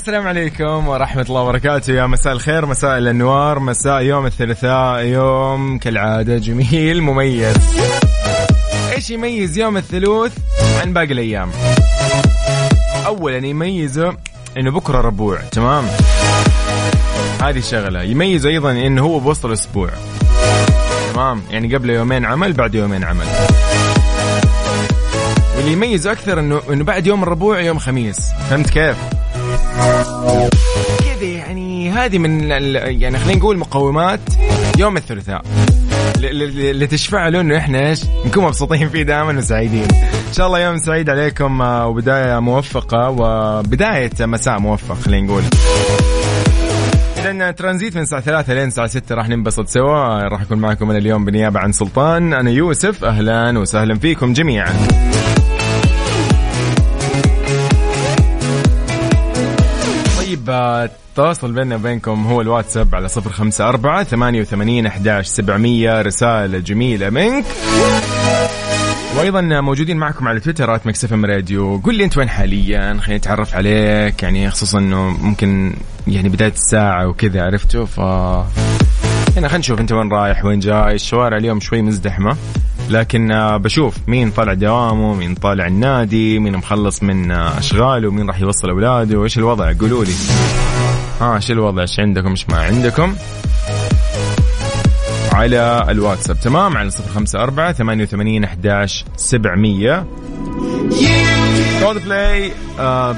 السلام عليكم ورحمة الله وبركاته. يا مساء الخير مساء الأنوار مساء يوم الثلاثاء يوم كالعادة جميل مميز. إيش يميز يوم الثلوث عن باقي الأيام. أولا يميزه إنه بكرة ربوع تمام؟ هذه شغلة يميز أيضا إنه هو بوسط الأسبوع. تمام؟ يعني قبل يومين عمل بعد يومين عمل. واللي يميز أكثر إنه إنه بعد يوم الربوع يوم خميس. فهمت كيف؟ كذا يعني هذه من يعني خلينا نقول مقومات يوم الثلاثاء. اللي تشفع له إنه إحنا إيش؟ نكون مبسوطين فيه دائما وسعيدين. إن شاء الله يوم سعيد عليكم آه، وبداية موفقة وبداية مساء موفق خلينا نقول. لأن ترانزيت من الساعة ثلاثة لين الساعة ستة راح ننبسط سوا. راح أكون معكم أنا اليوم بنيابة عن سلطان. أنا يوسف أهلا وسهلا فيكم جميعا. طيب آه، التواصل بيننا وبينكم هو الواتساب على صفر خمسة أربعة ثمانية وثمانين أحداش سبعمية. رسالة جميلة منك. وأيضا موجودين معكم على تويتر at Mix FM Radio. قول لي أنت وين حاليا؟ خليني أتعرف عليك. يعني خصوصا إنه ممكن يعني بداية الساعة وكذا عرفته ف هنا خلينا نشوف أنت وين رايح وين جاي. الشوارع اليوم شوي مزدحمة. لكن آه، بشوف مين طالع دوامه مين طالع النادي مين مخلص من آه، أشغاله مين راح يوصل أولاده وإيش الوضع؟ قولوا لي. ها إيش الوضع؟ إيش عندكم؟ إيش ما عندكم؟ على الواتساب. تمام؟ على صفر خمسة أربعة ثمانية وثمانين أحداش سبعمية. كود بلاي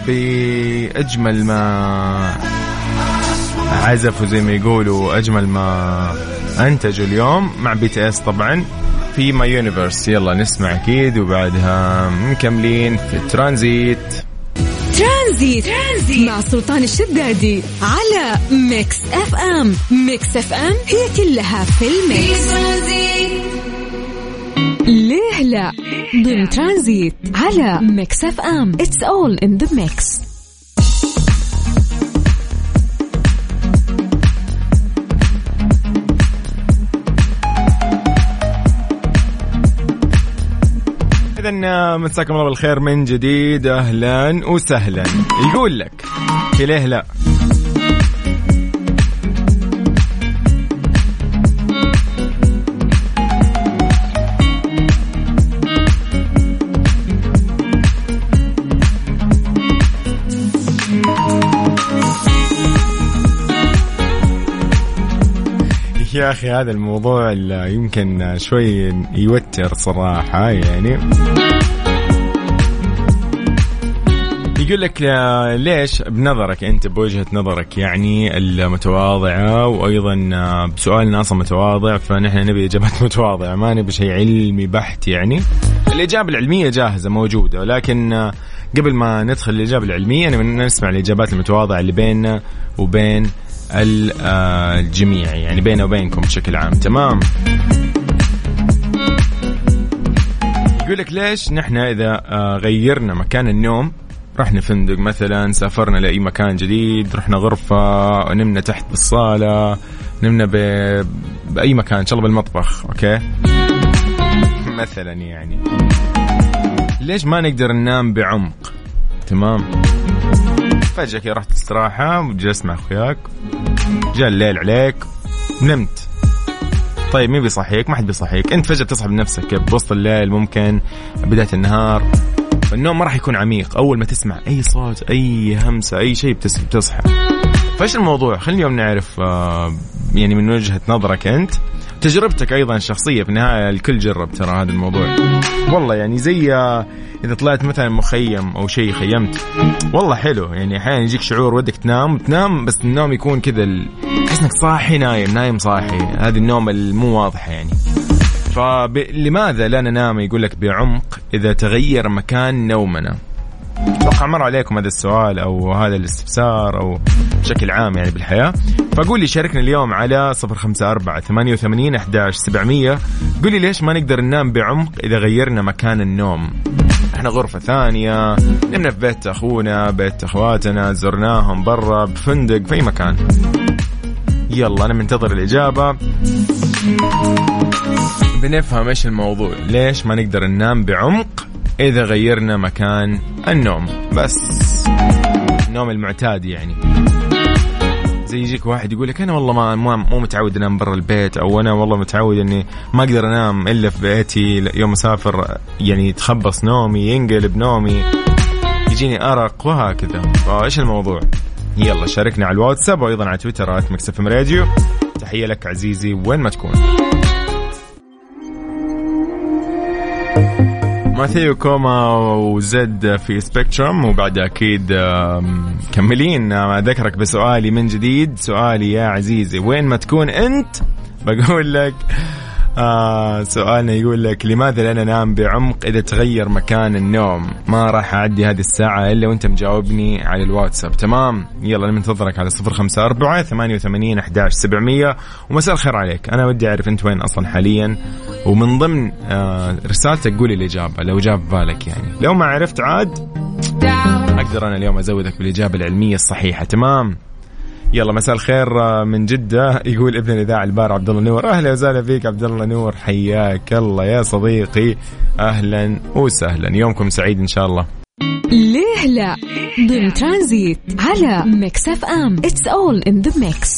بأجمل ما عزفوا زي ما يقولوا أجمل ما أنتجوا اليوم مع BTS طبعا. في My Universe يلا نسمع أكيد وبعدها مكملين في ترانزيت. ترانزيت, ترانزيت مع سلطان الشدادي على Mix FM Mix FM هي كلها في ال mix. ليه لا؟ ضمن ترانزيت على Mix FM It's all in the mix إذا مساكم الله بالخير من جديد. أهلا وسهلا. يقول لك في ليه لا؟ يا أخي هذا الموضوع اللي يمكن شوي يوتر صراحة يعني. يقول لك ليش بنظرك أنت بوجهة نظرك؟ يعني المتواضعة وأيضا بسؤالنا أصلا متواضع فنحن نبي إجابات متواضعة ما نبي شيء علمي بحت يعني. الإجابة العلمية جاهزة موجودة ولكن قبل ما ندخل الإجابة العلمية نسمع الإجابات المتواضعة اللي بيننا وبين الجميع يعني بيننا وبينكم بشكل عام. تمام؟ يقول لك ليش نحن إذا آه، غيرنا مكان النوم رحنا فندق مثلا سافرنا لأي مكان جديد رحنا غرفة نمنا تحت بالصاله نمنا ب... بأي مكان إن شاء الله بالمطبخ أوكي؟ مثلا يعني. ليش ما نقدر ننام بعمق؟ تمام؟ فجأة كذا رحت استراحة وجلست مع أخوياك جاء الليل عليك نمت. طيب مين بيصحيك؟ ما حد بيصحيك، أنت فجأة تصحى بنفسك بوسط الليل ممكن بداية النهار. فالنوم ما راح يكون عميق. أول ما تسمع أي صوت أي همسة أي شيء بتصحى. فايش الموضوع؟ خلينا اليوم نعرف آه، يعني من وجهة نظرك أنت. تجربتك أيضا الشخصيه في النهاية الكل جرب ترى هذا الموضوع. والله يعني زي آه، إذا طلعت مثلا مخيم أو شيء خيمت والله حلو. يعني أحيانا يجيك شعور ودك تنام تنام بس النوم يكون كذا تحس انك صاحي نايم نايم صاحي. هذه النوم المو واضحة يعني. فلماذا لا ننام؟ يقول لك بعمق إذا تغير مكان نومنا. أتوقع مر عليكم هذا السؤال أو هذا الاستفسار أو بشكل عام يعني بالحياة. فقول لي شاركنا اليوم على 054 88 11 700 قول لي ليش ما نقدر ننام بعمق إذا غيرنا مكان النوم؟ إحنا غرفة ثانية نمنا في بيت أخونا بيت أخواتنا زرناهم برا بفندق في أي مكان. يلا أنا منتظر الإجابة. بنفهم إيش الموضوع. ليش ما نقدر ننام بعمق إذا غيرنا مكان النوم. بس النوم المعتاد يعني. زي يجيك واحد يقول لك أنا والله ما مو متعود أنام برا البيت أو أنا والله متعود إني ما أقدر أنام إلا في بيتي يوم أسافر يعني يتخبص نومي ينقلب نومي. يجيني أرق وهكذا. فإيش الموضوع؟ يلا شاركنا على الواتساب وأيضا على تويتر @مكسف راديو. تحية لك عزيزي وين ما تكون. Matthew Koma و Zedd في Spectrum وبعدها أكيد مكملين أذكرك بسؤالي من جديد. سؤالي يا عزيزي وين ما تكون أنت؟ بقول لك آه سؤالنا يقول لك لماذا لا ننام بعمق إذا تغير مكان النوم؟ ما راح أعدي هذه الساعة إلا وأنت مجاوبني على الواتساب. تمام. يلا أنا منتظرك على 054 88 11 700 ومساء الخير عليك. أنا ودي أعرف أنت وين أصلا حاليا. ومن ضمن آه رسالتك قولي الإجابة لو جاب بالك يعني. لو ما عرفت عاد أقدر أنا اليوم أزودك بالإجابة العلمية الصحيحة. تمام. يلا مساء الخير آه، من جدة. يقول ابن الإذاعة البار عبد الله نور. أهلا وسهلا فيك عبد الله نور. حياك الله يا صديقي. أهلا وسهلا. يومكم سعيد إن شاء الله. ليه لا؟ ضمن ترانزيت على Mix FM. It's all in the mix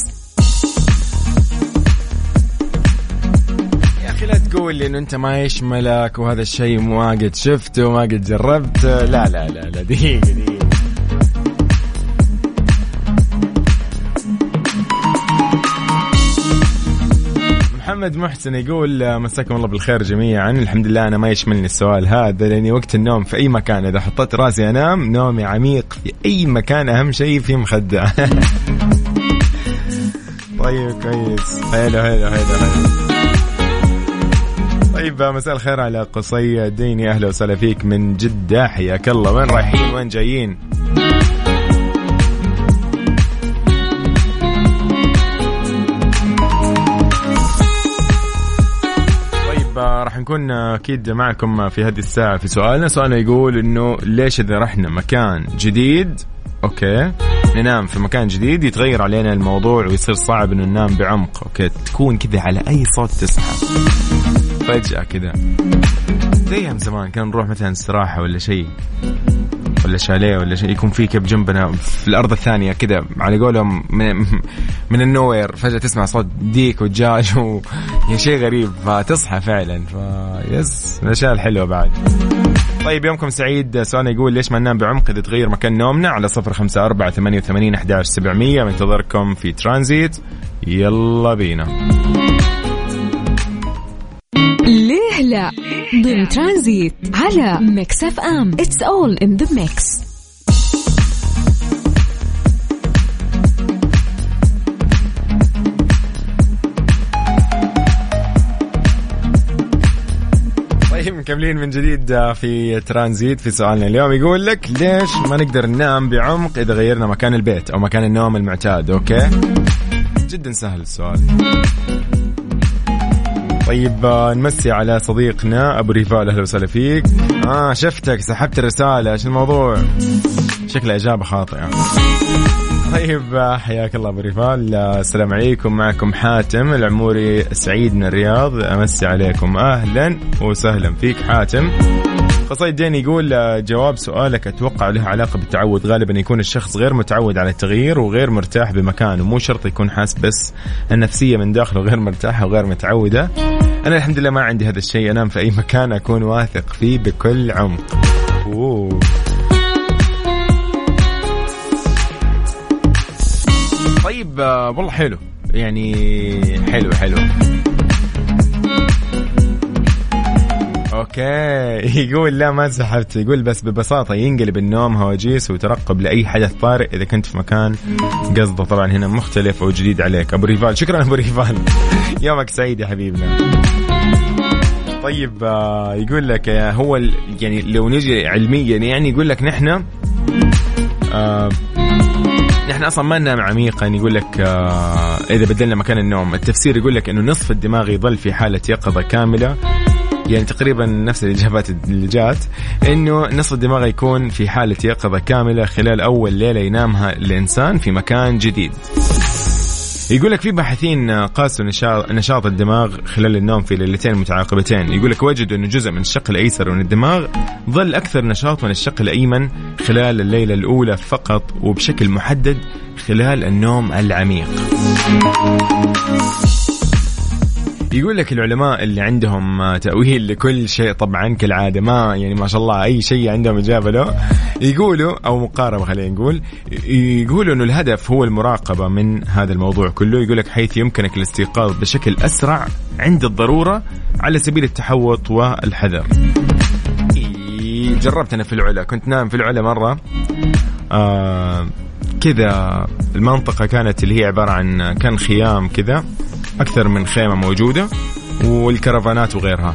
يا أخي لا تقول لي إنه أنت ما يشملك وهذا الشيء ما قد شفته وما قد جربته. لا لا لا لا دقيقة دقيقة. محمد محسن يقول آه، مساكم الله بالخير جميعا. الحمد لله أنا ما يشملني السؤال هذا لأني وقت النوم في أي مكان إذا حطيت رأسي أنام نومي عميق في أي مكان أهم شيء في مخدة. طيب كويس. حلو حلو حلو حلو. طيب مساء الخير على قصي ديني أهلا وسهلا فيك من جدة. حياك الله. وين رايحين؟ وين جايين؟ راح نكون أكيد معكم في هذه الساعة في سؤالنا. سؤالنا يقول إنه ليش إذا رحنا مكان جديد okay ننام في مكان جديد يتغير علينا الموضوع ويصير صعب إنه ننام بعمق okay تكون كذا على أي صوت تصحى فجأة كذا. زي زمان كان نروح مثلا استراحة ولا شيء. ولا شاليه ولا شيء يكون في كيف جنبنا في الأرض الثانية كذا على قولهم من من ال nowhere فجأة تسمع صوت ديك ودجاج و يعني شيء غريب فتصحى فعلا ف yes من الأشياء الحلوة بعد. طيب يومكم سعيد. سؤالنا يقول ليش ما ننام بعمق إذا تغير مكان نومنا؟ على صفر خمسة أربعة ثمانية وثمانين أحداش سبعمية. منتظركم في ترانزيت. يلا بينا. ليه لا ضمن ترانزيت على Mix FM. It's all in the mix طيب مكملين من جديد في ترانزيت في سؤالنا اليوم. يقول لك ليش ما نقدر ننام بعمق إذا غيرنا مكان البيت أو مكان النوم المعتاد؟ Okay؟ جدا سهل السؤال. طيب آه، نمسي على صديقنا أبو ريفال. أهلا وسهلا فيك. آه شفتك سحبت الرسالة. إيش الموضوع؟ شكلها إجابة خاطئة. طيب آه، حياك الله أبو ريفال. آه، السلام عليكم. معكم حاتم العموري سعيد من الرياض. أمسي عليكم. أهلا وسهلا فيك حاتم. قصيد دين يقول آه، جواب سؤالك أتوقع له علاقة بالتعود. غالبا يكون الشخص غير متعود على التغيير وغير مرتاح بمكانه. مو شرط يكون حاس بس النفسية من داخله غير مرتاحة وغير متعودة. أنا الحمد لله ما عندي هذا الشيء. أنام في أي مكان أكون واثق فيه بكل عمق. أوه. طيب آه، والله حلو. يعني حلو حلو. Okay. يقول لا ما سحبت يقول بس ببساطة ينقلب النوم هواجيس وترقب لأي حدث طارئ إذا كنت في مكان قصده. طبعا هنا مختلف أو جديد عليك. أبو ريفال. شكرا أبو ريفال. يومك سعيد يا حبيبنا. طيب آه، يقول لك آه، هو يعني لو نجي علميا يعني يقول لك نحن آه، نحن أصلا ما ننام عميقا. يقول لك إذا بدلنا مكان النوم. التفسير يقول لك إنه نصف الدماغ يظل في حالة يقظة كاملة. يعني تقريبا نفس الإجابات اللي جات إنه نصف الدماغ يكون في حالة يقظة كاملة خلال أول ليلة ينامها الإنسان في مكان جديد. يقول لك في باحثين قاسوا نشاط الدماغ خلال النوم في ليلتين متعاقبتين. يقول لك وجدوا إنه جزء من الشق الأيسر من الدماغ ظل أكثر نشاط من الشق الأيمن خلال الليلة الأولى فقط وبشكل محدد خلال النوم العميق. يقول لك العلماء اللي عندهم تأويل لكل شيء طبعا كالعادة ما يعني ما شاء الله أي شيء عندهم إجابة له. يقولوا أو مقاربة خلينا نقول يقولوا أنه الهدف هو المراقبة من هذا الموضوع كله. يقول لك حيث يمكنك الاستيقاظ بشكل أسرع عند الضرورة على سبيل التحوط والحذر. إيه، جربت أنا في العلا. كنت نام في العلا مرة. آه كذا المنطقة كانت اللي هي عبارة عن كان خيام كذا. أكثر من خيمة موجودة والكرفانات وغيرها.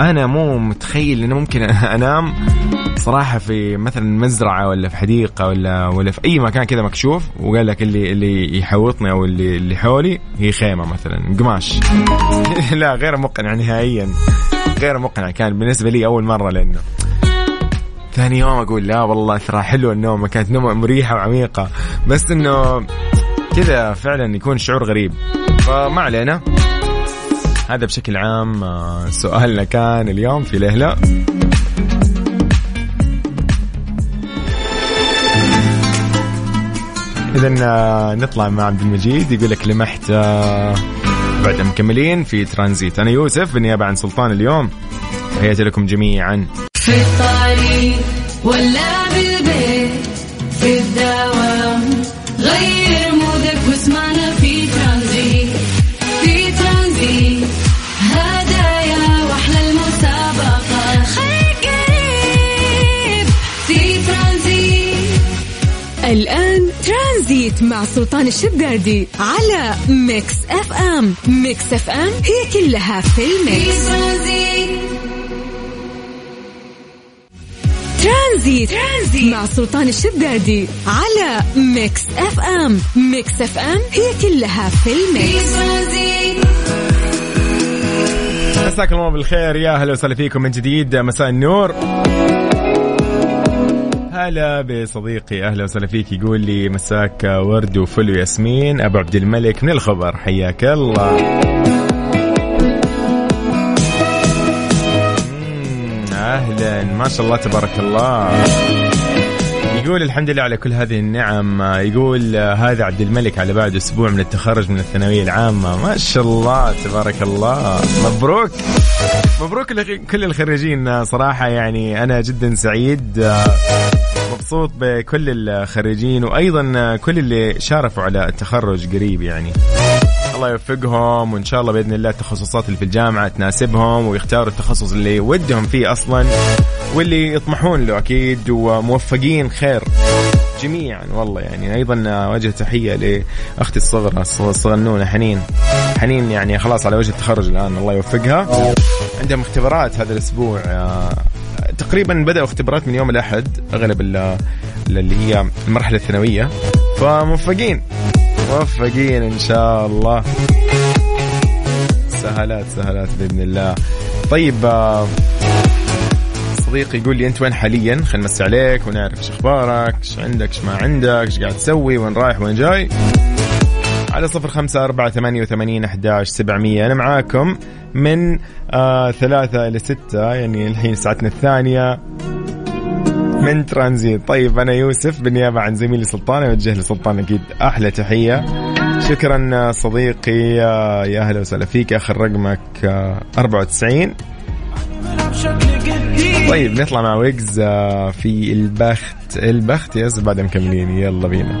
أنا مو متخيل إنه ممكن أنام صراحة في مثلا مزرعة ولا في حديقة ولا ولا في أي مكان كذا مكشوف وقال لك اللي اللي يحوطني أو اللي اللي حولي هي خيمة مثلا. قماش. لا غير مقنع نهائيا. غير مقنع كان بالنسبة لي أول مرة لأنه ثاني يوم أقول لا والله ترى حلو النوم كانت نومه مريحة وعميقة. بس إنه كذا فعلا يكون شعور غريب. فما علينا. هذا بشكل عام آه، سؤالنا كان اليوم في لهلا. اذا آه، نطلع مع عبد المجيد يقول لك لمحت آه، بعد مكملين في ترانزيت. أنا يوسف بالنيابة عن سلطان اليوم. تحياتي لكم جميعا. في الطريق ولا بالبيت في الدوام الآن ترانزيت مع سلطان الشدادي على Mix FM. Mix FM هي كلها في ال mix. Tranzit. Tranzit, مع سلطان الشدادي على Mix FM. Mix FM هي كلها في ال mix. مساكم الله بالخير. يا هلا وسهلا فيكم من جديد. مساء النور. هلا بصديقي أهلا وسهلا فيك يقول لي مساك ورد وفل وياسمين. أبو عبد الملك من الخبر حياك الله. أهلا. ما شاء الله تبارك الله. يقول الحمد لله على كل هذه النعم. يقول هذا عبد الملك على بعد أسبوع من التخرج من الثانوية العامة. ما شاء الله تبارك الله. مبروك. مبروك لكل الخريجين صراحة يعني أنا جدا سعيد. مبسوط بكل الخريجين وأيضا كل اللي شارفوا على التخرج قريب يعني. الله يوفقهم وإن شاء الله بإذن الله التخصصات اللي في الجامعة تناسبهم ويختاروا التخصص اللي ودهم فيه أصلا واللي يطمحون له أكيد وموفقين خير جميعا والله يعني. أيضا وجه تحية لأختي الصغرى الصغنونة حنين. حنين يعني خلاص على وجه التخرج الآن الله يوفقها. عندهم اختبارات هذا الأسبوع آه، تقريبا بدأوا اختبارات من يوم الأحد أغلب ال- اللي هي المرحلة الثانوية. فموفقين. موفقين إن شاء الله. سهلات سهلات بإذن الله. طيب آه، صديقي يقول لي أنت وين حاليا؟ خلينا نمسي عليك ونعرف إيش أخبارك إيش عندك إيش ما عندك إيش قاعد تسوي وين رايح وين جاي؟ على صفر خمسة أربعة ثمانية وثمانين أحداش سبعمية. أنا معاكم من آه ثلاثة إلى ستة يعني الحين ساعتنا الثانية. من ترانزيت. طيب أنا يوسف بالنيابة عن زميلي سلطان أوجه لسلطان أكيد أحلى تحية. شكرا صديقي آه، يا أهلا وسهلا فيك آخر رقمك آه، 94 طيب نطلع مع ويجز آه، في البخت. البخت yes بعد مكملين. يلا بينا.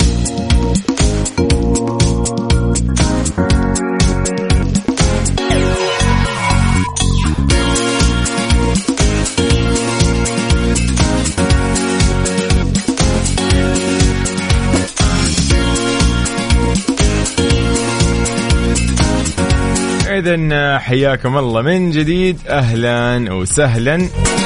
اذا حياكم الله من جديد. أهلا وسهلا.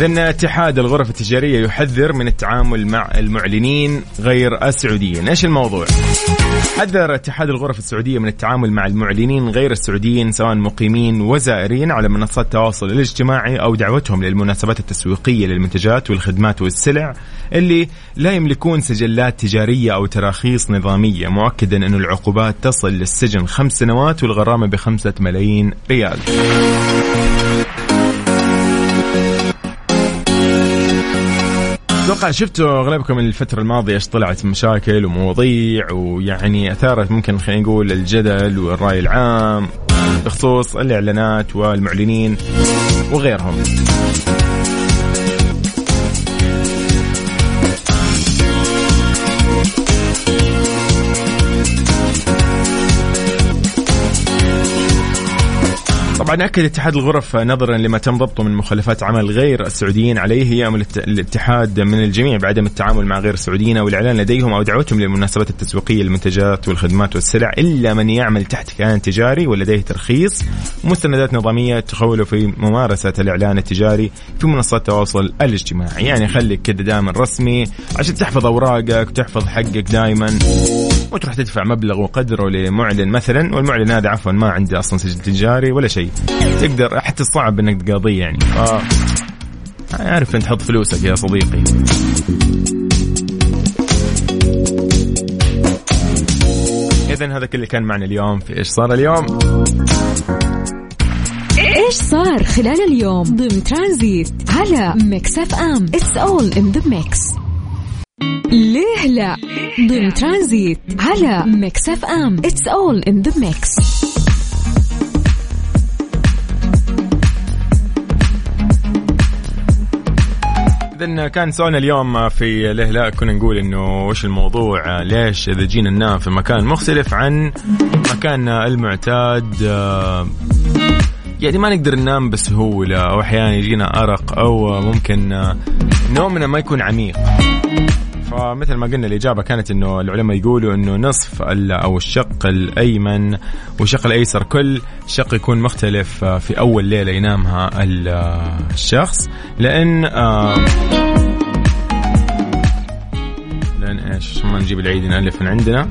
إذن اتحاد الغرف التجارية يحذر من التعامل مع المعلنين غير السعوديين، إيش الموضوع؟ حذر اتحاد الغرف السعودية من التعامل مع المعلنين غير السعوديين سواء مقيمين وزائرين على منصات التواصل الاجتماعي أو دعوتهم للمناسبات التسويقية للمنتجات والخدمات والسلع اللي لا يملكون سجلات تجارية أو تراخيص نظامية، مؤكدا انه العقوبات تصل للسجن خمس سنوات والغرامة بخمسة ملايين ريال. أتوقع شفتوا أغلبكم الفترة الماضية إيش طلعت مشاكل ومواضيع ويعني أثارت ممكن خلينا نقول الجدل والرأي العام بخصوص الإعلانات والمعلنين وغيرهم. طبعا أكد اتحاد الغرف نظرا لما تم ضبطه من مخالفات عمل غير السعوديين عليه. يامل الاتحاد من الجميع بعدم التعامل مع غير السعوديين أو الإعلان لديهم أو دعوتهم للمناسبات التسويقية للمنتجات والخدمات والسلع. إلا من يعمل تحت كيان تجاري ولديه ترخيص. ومستندات نظامية تخوله في ممارسة الإعلان التجاري في منصات التواصل الاجتماعي، يعني خليك كده دائما رسمي عشان تحفظ أوراقك وتحفظ حقك دائما وتروح تدفع مبلغ وقدره لمعلن مثلا والمعلن هذا عفوا ما عنده أصلا سجل تجاري ولا شيء. تقدر حتى صعب إنك تقاضيه يعني. ف عارف أنت تحط فلوسك يا صديقي. اذا هذا كل اللي كان معنا اليوم. في إيش صار اليوم؟ إيش صار خلال اليوم؟ ضمن ترانزيت على Mix FM. It's all in the mix ليه لا؟ ضمن ترانزيت على Mix FM. It's all in the mix اذا كان سؤالنا اليوم في ليه لا؟ كنا نقول إنه وش الموضوع؟ ليش إذا جينا ننام في مكان مختلف عن مكاننا المعتاد؟ يعني ما نقدر ننام بسهوله أو أحيانا يجينا أرق أو ممكن نومنا ما يكون عميق. فمثل ما قلنا الإجابة كانت أنه العلماء يقولوا أنه نصف أو الشق الأيمن والشق الأيسر كل شق يكون مختلف آه، في أول ليلة ينامها آه، الشخص. لأن آه، لأن إيش؟ ما نجيب العيد نألف من عندنا.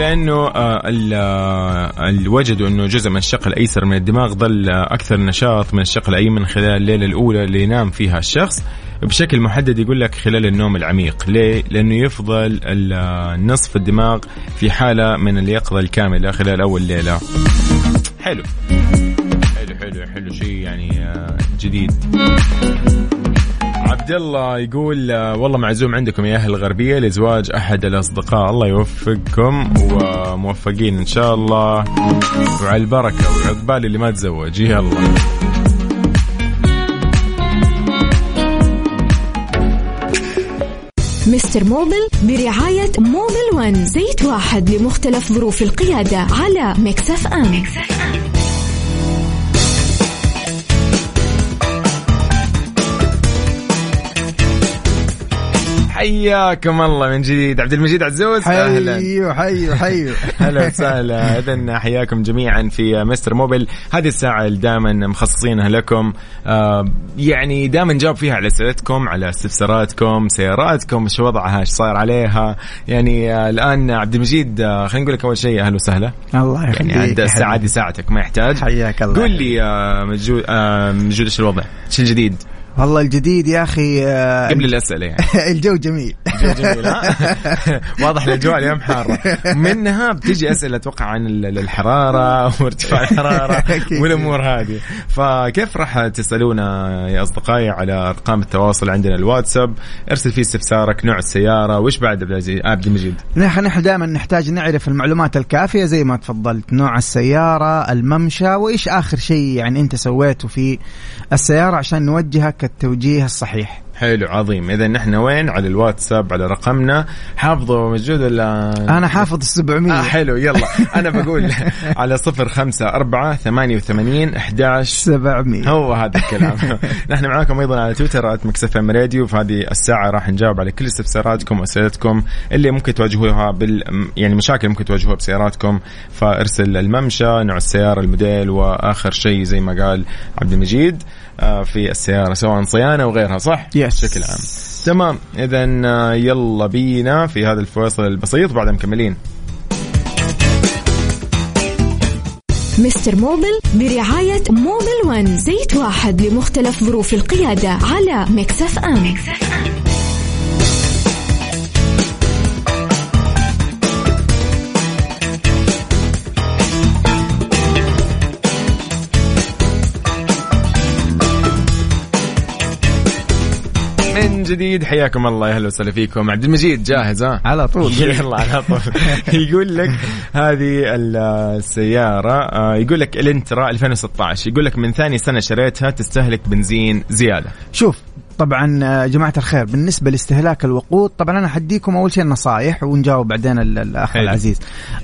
لأنه آه، ال- آه، وجدوا انه جزء من الشق الأيسر من الدماغ ظل أكثر نشاط من الشق الأيمن خلال الليلة الأولى اللي ينام فيها الشخص. بشكل محدد يقول لك خلال النوم العميق. ليه؟ لأنه يفضل ال- آه، الدماغ في حالة من اليقظة الكاملة خلال أول ليلة. حلو. حلو حلو حلو شيء يعني جديد. عبد الله يقول آه، والله معزوم عندكم يا أهل الغربية لزواج أحد الأصدقاء. الله يوفقكم وموفقين إن شاء الله. وعلى البركة وعقبال اللي ما تزوج. يلا. Mister Mobil برعاية Mobil One زيت واحد لمختلف ظروف القيادة على Mix FM. حياكم الله من جديد. عبد المجيد عزوز أهلا. حيو حيو حيو. أهلا وسهلا. اذا حياكم جميعا في مستر موبل هذه الساعة اللي دائما مخصصينها لكم. آه، يعني دائما نجاوب فيها على أسئلتكم على استفساراتكم سياراتكم إيش وضعها إيش صاير عليها. يعني آه، الآن عبد المجيد آه، خلينا نقول لك أول شيء أهلا وسهلا. الله يخليك. يعني يا الساعة. دي ساعتك ما يحتاج. حياك الله. قول لي آه، مجود آه، مجود إيش الوضع؟ إيش الجديد؟ والله الجديد يا أخي آه، قبل الأسئلة يعني. الجو جميل. جو جميل ها؟ واضح الأجواء اليوم حارة. منها بتجي أسئلة أتوقع عن ال- الحرارة وارتفاع الحرارة. والأمور هذه. فكيف راح تسألونا يا أصدقائي على أرقام التواصل عندنا؟ الواتساب ارسل فيه استفسارك نوع السيارة وش بعد عبد العزيز عبد المجيد. نحن نحن دائما نحتاج نعرف المعلومات الكافية زي ما تفضلت. نوع السيارة الممشى وإيش آخر شيء يعني أنت سويته في السيارة عشان نوجهك التوجيه الصحيح. حلو عظيم. إذا نحن وين؟ على الواتساب على رقمنا. حافظه موجود ولا؟ أنا حافظ ال 700 آه حلو يلا. أنا بقول على صفر خمسة أربعة ثمانية وثمانين أحداش 700 هو هذا الكلام. نحن معاكم أيضا على تويتر @مكسف إم راديو. في هذه الساعة راح نجاوب على كل استفساراتكم وأسئلتكم اللي ممكن تواجهوها بال يعني مشاكل ممكن تواجهوها بسياراتكم. فارسل الممشى نوع السيارة الموديل وآخر شيء زي ما قال عبد المجيد. في السيارة سواء صيانة وغيرها صح؟ Yes. بشكل عام تمام اذا يلا بينا في هذا الفصل البسيط بعد مكملين Mister Mobil برعاية Mobil One زيت واحد لمختلف ظروف القيادة على Mix FM من جديد. حياكم الله. يا أهلا وسهلا فيكم. عبد المجيد جاهز ها؟ على طول. يلا على طول. يقول لك هذه السيارة آه، يقول لك الانترا 2016 يقول لك من ثاني سنة شريتها تستهلك بنزين زيادة. شوف طبعا آه، جماعة الخير بالنسبة لاستهلاك الوقود طبعا أنا حديكم أول شيء النصائح ونجاوب بعدين ال- الأخ حلو. العزيز.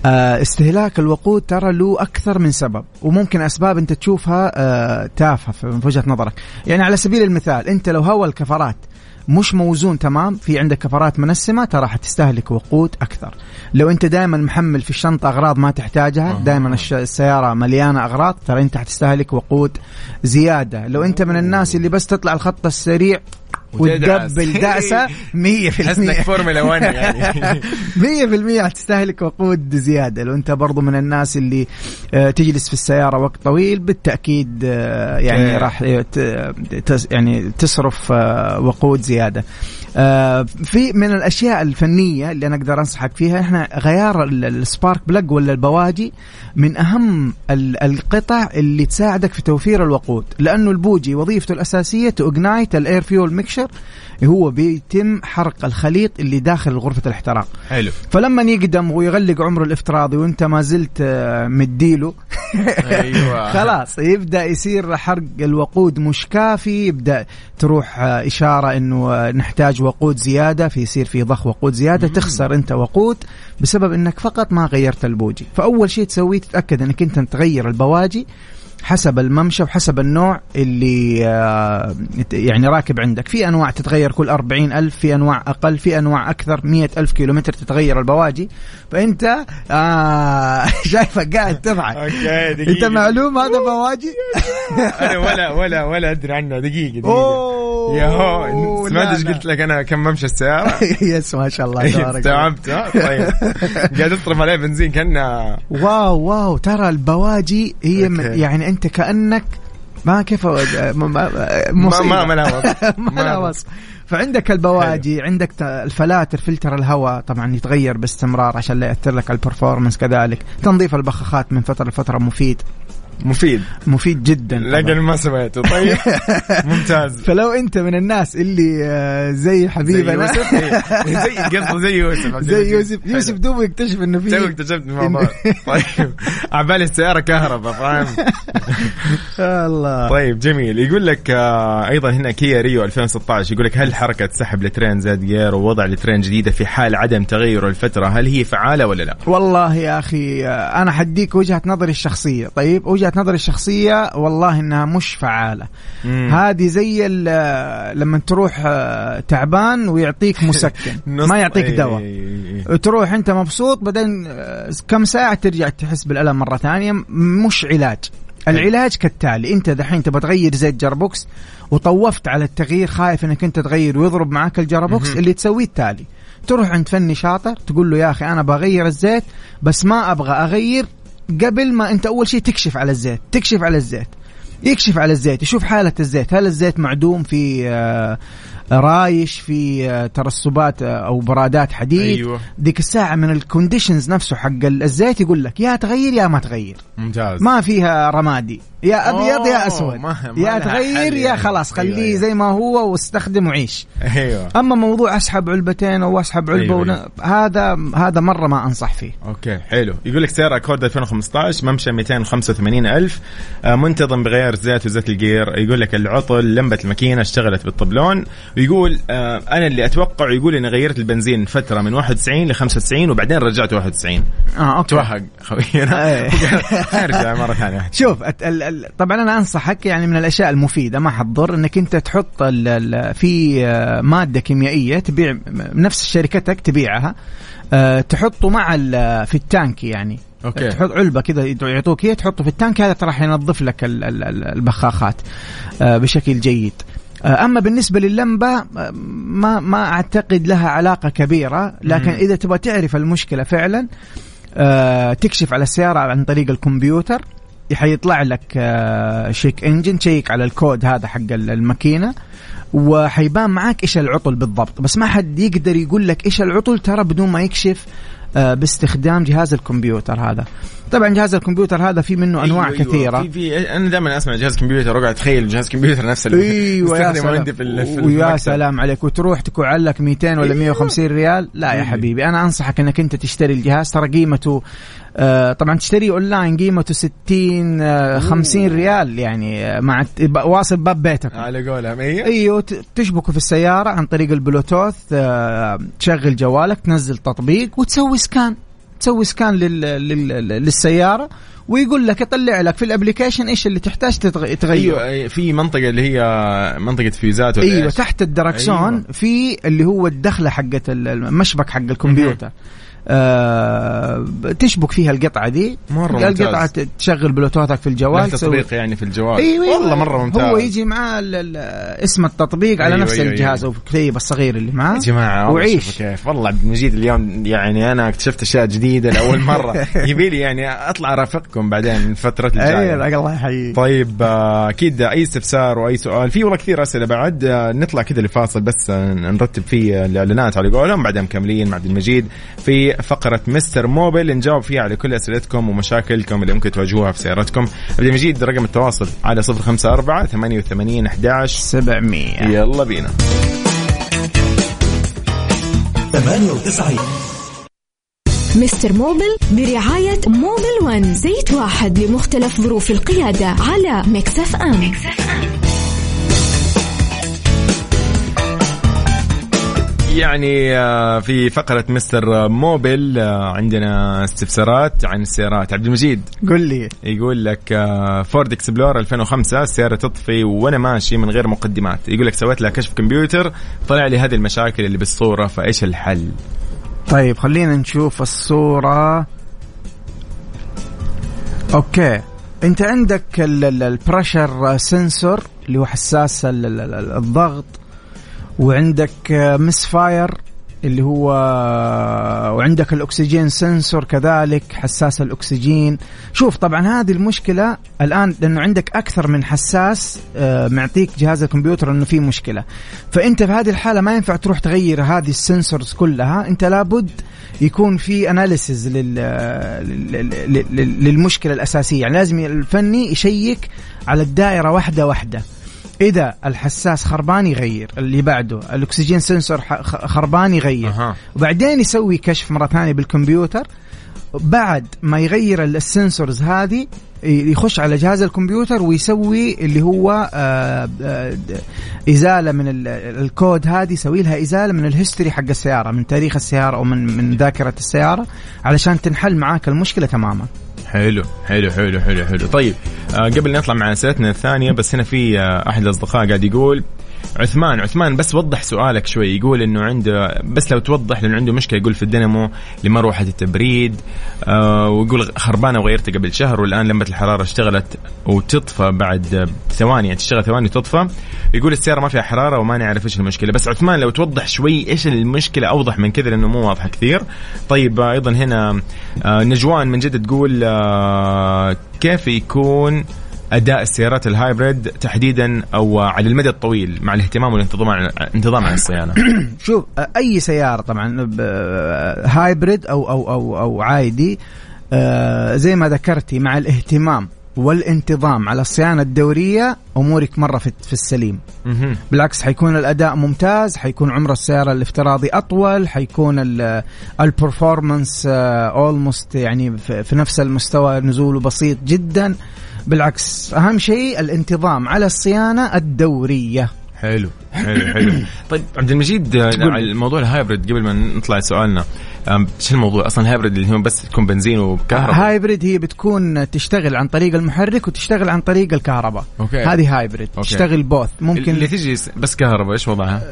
آه، استهلاك الوقود ترى له أكثر من سبب وممكن أسباب أنت تشوفها تافهة في وجهة نظرك. يعني على سبيل المثال أنت لو هوا الكفرات مش موزون تمام في عندك كفرات منسمة ترى حتستهلك وقود أكثر لو أنت دائما محمل في الشنطة أغراض ما تحتاجها دائما السيارة مليانة أغراض ترى أنت حتستهلك وقود زيادة لو أنت من الناس اللي بس تطلع الخط السريع. وتقبل دعسة 100% تحس انك فورمولا 1 يعني. 100% حتستهلك وقود زيادة. لو انت برضو من الناس اللي آه، تجلس في السيارة وقت طويل بالتأكيد آه، يعني okay. راح تس- يعني تصرف آه، وقود زيادة. آه، في من الأشياء الفنية اللي أنا أقدر أنصحك فيها إحنا غيار ال- ال spark plug ولا البواجي من أهم ال- القطع اللي تساعدك في توفير الوقود. لأنه البوجي وظيفته الأساسية to ignite ال air fuel mixture هو بيتم حرق الخليط اللي داخل غرفة الاحتراق. حلو. فلما يقدم ويغلق عمره الافتراضي وانت ما زلت آه، مديله. أيوه. خلاص يبدأ يصير حرق الوقود مش كافي. يبدأ تروح آه، إشارة إنه آه، نحتاج وقود زيادة. في يصير في ضخ وقود زيادة. تخسر أنت وقود بسبب إنك فقط ما غيرت البوجي. فأول شيء تسويه تتأكد إنك أنت تغير البواجي. حسب الممشى وحسب النوع اللي آه، يعني راكب عندك. في أنواع تتغير كل أربعين ألف في أنواع أقل في أنواع أكثر. مية ألف كيلومتر تتغير البواجي. فأنت آه شايفك قاعد تضحك. أنت معلوم هذا بواجي؟ أنا ولا ولا ولا أدري عنه. دقيقة دقيقة. أوه يا هو سمعت إيش. قلت لك أنا. كم ممشى السيارة؟ يس ما شاء الله تبارك الله. استوعبت؟ طيب. قاعد اصرف عليه بنزين كأنه واو واو. ترى البواجي هي. يعني أنت كأنك ما كيف ما ما ما مصيبة. ما ما وصف. فعندك البواجي عندك ت- الفلاتر فلتر الهواء طبعا يتغير باستمرار عشان لا يأثر لك على ال performance كذلك تنظيف البخاخات من فترة لفترة مفيد مفيد. مفيد جدا. لكن ما سويته طيب. ممتاز. فلو انت من الناس اللي آه، زي زي حبيبنا يوسف؟ إيه. زي قصده زي يوسف. زي. يوسف. يوسف. دوب يكتشف إنه في تو اكتشفت الموضوع طيب. عبالي السيارة كهرباء فاهم؟ الله. طيب جميل. يقول لك آه، أيضا هنا كيا ريو 2016 يقول لك هل حركة سحب لترين زيت جير ووضع لترين جديد في حال عدم تغيير الفترة هل هي فعالة ولا لا؟ والله يا أخي آه، أنا حديك وجهة نظري الشخصية. طيب وجهة نظري الشخصية والله إنها مش فعالة. هذه زي لما تروح آه، تعبان ويعطيك مسكن. ما يعطيك إي- دواء. تروح أنت مبسوط بعدين آه، كم ساعة ترجع تحس بالألم مرة ثانية؟ مش علاج. العلاج كالتالي. أنت دحين تبغى تغير زيت جربوكس وطوفت على التغيير خايف إنك أنت تغير ويضرب معاك الجربوكس. اللي تسويه التالي. تروح عند فني شاطر تقول له يا أخي أنا بغير الزيت بس ما أبغى أغير قبل ما انت اول شيء تكشف على الزيت تكشف على الزيت. يكشف على الزيت يشوف حالة الزيت. هل الزيت معدوم في آه، رايش في آه، ترسبات آه، أو برادات حديد؟ أيوة. ديك الساعة من ال conditions نفسه حق الزيت يقول لك يا تغير يا ما تغير. ممتاز. ما فيها رمادي. يا أبيض يا أسود. ما- يا تغير يا يعني. خلاص أيوة، خليه أيوة. زي ما هو واستخدم وعيش. أيوه. أما موضوع أسحب علبتين أو أسحب علبة أيوة، ون... هذا هذا مرة ما أنصح فيه. أوكي حلو. يقول لك سيارة أكورد 2015 ممشى 285 ألف. آه، منتظم بغير زيت وزيت الجير. يقول لك العطل لمبة الماكينة اشتغلت بالطبلون. ويقول آه أنا اللي أتوقع يقول إني غيرت البنزين فترة من 91 ل 95 وبعدين رجعت 91 آه okay. توهق خوينا إيه. أرجع مرة ثانية. شوف ال... طبعا أنا أنصحك يعني من الأشياء المفيدة ما حتضر إنك أنت تحط. في آه، مادة كيميائية تبيع نفس شركتك تبيعها آه، تحطه مع ال... في التانك يعني okay. تحط علبة كذا يعطوك هي تحطه في التانك هذا راح ينظف لك ال- ال- ال- البخاخات آه، بشكل جيد أما بالنسبة لللمبة ما ما أعتقد لها علاقة كبيرة لكن. إذا تبغى تعرف المشكلة فعلا تكشف على السيارة عن طريق الكمبيوتر حيطلع لك check engine تشيك على الكود هذا حق ال- الماكينة وحيبان معاك إيش العطل بالضبط. بس ما حد يقدر يقول لك إيش العطل ترى بدون ما يكشف آه، باستخدام جهاز الكمبيوتر هذا. طبعا جهاز الكمبيوتر هذا في منه أنواع أيوة، كثيرة. في في أنا دائما أسمع جهاز كمبيوتر واقعد اتخيل جهاز كمبيوتر نفس اللي أيوه يا سلام. عندي في ويا. سلام عليك. وتروح تكون لك 200 ولا 150 ريال؟ لا يا إيه. حبيبي أنا أنصحك إنك أنت تشتري الجهاز. ترى قيمته طبعا تشتريه اونلاين قيمته 60 آه 50 ريال يعني آه، مع واصل باب بيتك. على قولهم أيوه إيوه ت- تشبكه في السيارة عن طريق البلوتوث آه، تشغل جوالك تنزل تطبيق وتسوي scan تسوي scan لل... لل... للسيارة ويقول لك يطلع لك في ال application إيش اللي تحتاج تغيره أيوه أي- في منطقة اللي هي منطقة فيوزات ولا إيوه؟ تحت الدركسون أيوة. في اللي هو الدخلة حقت ال- المشبك حق الكمبيوتر. آه تشبك فيها القطعة دي. مرة القطعه ممتاز. تشغل بلوتوثك في الجوال تطبيق يعني في الجوال. أيوه والله مرة ممتاز. هو يجي معاه اسم التطبيق على أيوة، نفس أيوة، الجهاز أو الكتيب الصغير اللي معاه. يا جماعة والله وعيش. كيف. والله عبد المجيد اليوم يعني أنا اكتشفت أشياء جديدة لأول مرة. يبي لي يعني أطلع أرافقكم بعدين الفترة الجاية. أيوه الله يحييك. طيب آه، أكيد أي استفسار وأي سؤال. في والله كثير أسئلة بعد. آه، نطلع كذا لفاصل بس آه، نرتب فيه الإعلانات على قولهم بعدين مكملين مع عبد المجيد في فقرة مستر موبل. نجاوب فيها على كل أسئلتكم ومشاكلكم اللي ممكن تواجهوها في سيارتكم. عبد المجيد رقم التواصل على 054 88 11 700 يلا بينا. 98 مستر موبل برعاية موبل ون. زيت واحد لمختلف ظروف القيادة على ميكس أف أم. يعني آه، في فقرة مستر موبل آه، عندنا استفسارات عن السيارات. عبد المجيد. قل لي. يقول لك فورد اكسبلور 2005 السيارة تطفي وأنا ماشي من غير مقدمات. يقول لك سويت لها كشف كمبيوتر طلع لي هذه المشاكل اللي بالصورة فإيش الحل؟ طيب خلينا نشوف الصورة. okay. أنت عندك ال pressure sensor اللي هو حساس ال- ال- ال- الضغط. وعندك misfire اللي هو وعندك ال oxygen sensor كذلك حساس الأكسجين. شوف طبعا هذه المشكلة الآن لأنه عندك أكثر من حساس آه، معطيك جهاز الكمبيوتر إنه في مشكلة. فأنت في هذه الحالة ما ينفع تروح تغير هذه ال sensors كلها. أنت لابد يكون في analysis لل... لل... لل... للمشكلة الأساسية. يعني لازم الفني يشيك على الدائرة واحدة واحدة. إذا الحساس خربان يغير اللي بعده ال oxygen sensor خربان يغير. أها. وبعدين يسوي كشف مرة ثانية بالكمبيوتر. بعد ما يغير ال sensors هذه يخش على جهاز الكمبيوتر ويسوي اللي هو آه، آه، إزالة من ال- الكود هذه يسوي لها إزالة من ال history حق السيارة من تاريخ السيارة أو من من ذاكرة السيارة علشان تنحل معاك المشكلة تماما. حلو حلو حلو حلو حلو. طيب آه قبل نطلع مع اسئلتنا الثانية بس هنا في آه أحد الأصدقاء قاعد يقول عثمان عثمان بس وضح سؤالك شوي. يقول إنه عنده بس لو توضح لأنه عنده مشكلة يقول في الدينامو لمروحة التبريد آه ويقول خربانة وغيرتها قبل شهر والآن لمبه الحرارة اشتغلت وتطفى بعد ثواني يعني تشتغل ثواني وتطفى. يقول السيارة ما فيها حرارة وما نعرف إيش المشكلة. بس عثمان لو توضح شوي إيش المشكلة أوضح من كذا لأنه مو واضحة كثير. طيب أيضا هنا آه، نجوان من جد تقول آه، كيف يكون أداء السيارات ال hybrid تحديدا أو على المدى الطويل مع الاهتمام والانتظام عن انتظام عن الصيانة. شوف أي سيارة طبعا hybrid أو أو أو أو عادي آه، زي ما ذكرتي مع الاهتمام والانتظام على الصيانة الدورية أمورك مرة في في السليم. بالعكس حيكون الأداء ممتاز حيكون عمر السيارة الافتراضي أطول حيكون ال- ال performance almost يعني في في نفس المستوى نزوله بسيط جدا. بالعكس أهم شيء الانتظام على الصيانة الدورية حلو حلو حلو طيب عبد المجيد آه،. على الموضوع ال hybrid قبل ما نطلع سؤالنا شو الموضوع أصلا ال hybrid اللي هو بس تكون بنزين وكهرباء hybrid هي بتكون تشتغل عن طريق المحرك وتشتغل عن طريق الكهرباء okay. هذه hybrid okay. تشتغل both ممكن اللي تجي بس كهرباء إيش وضعها؟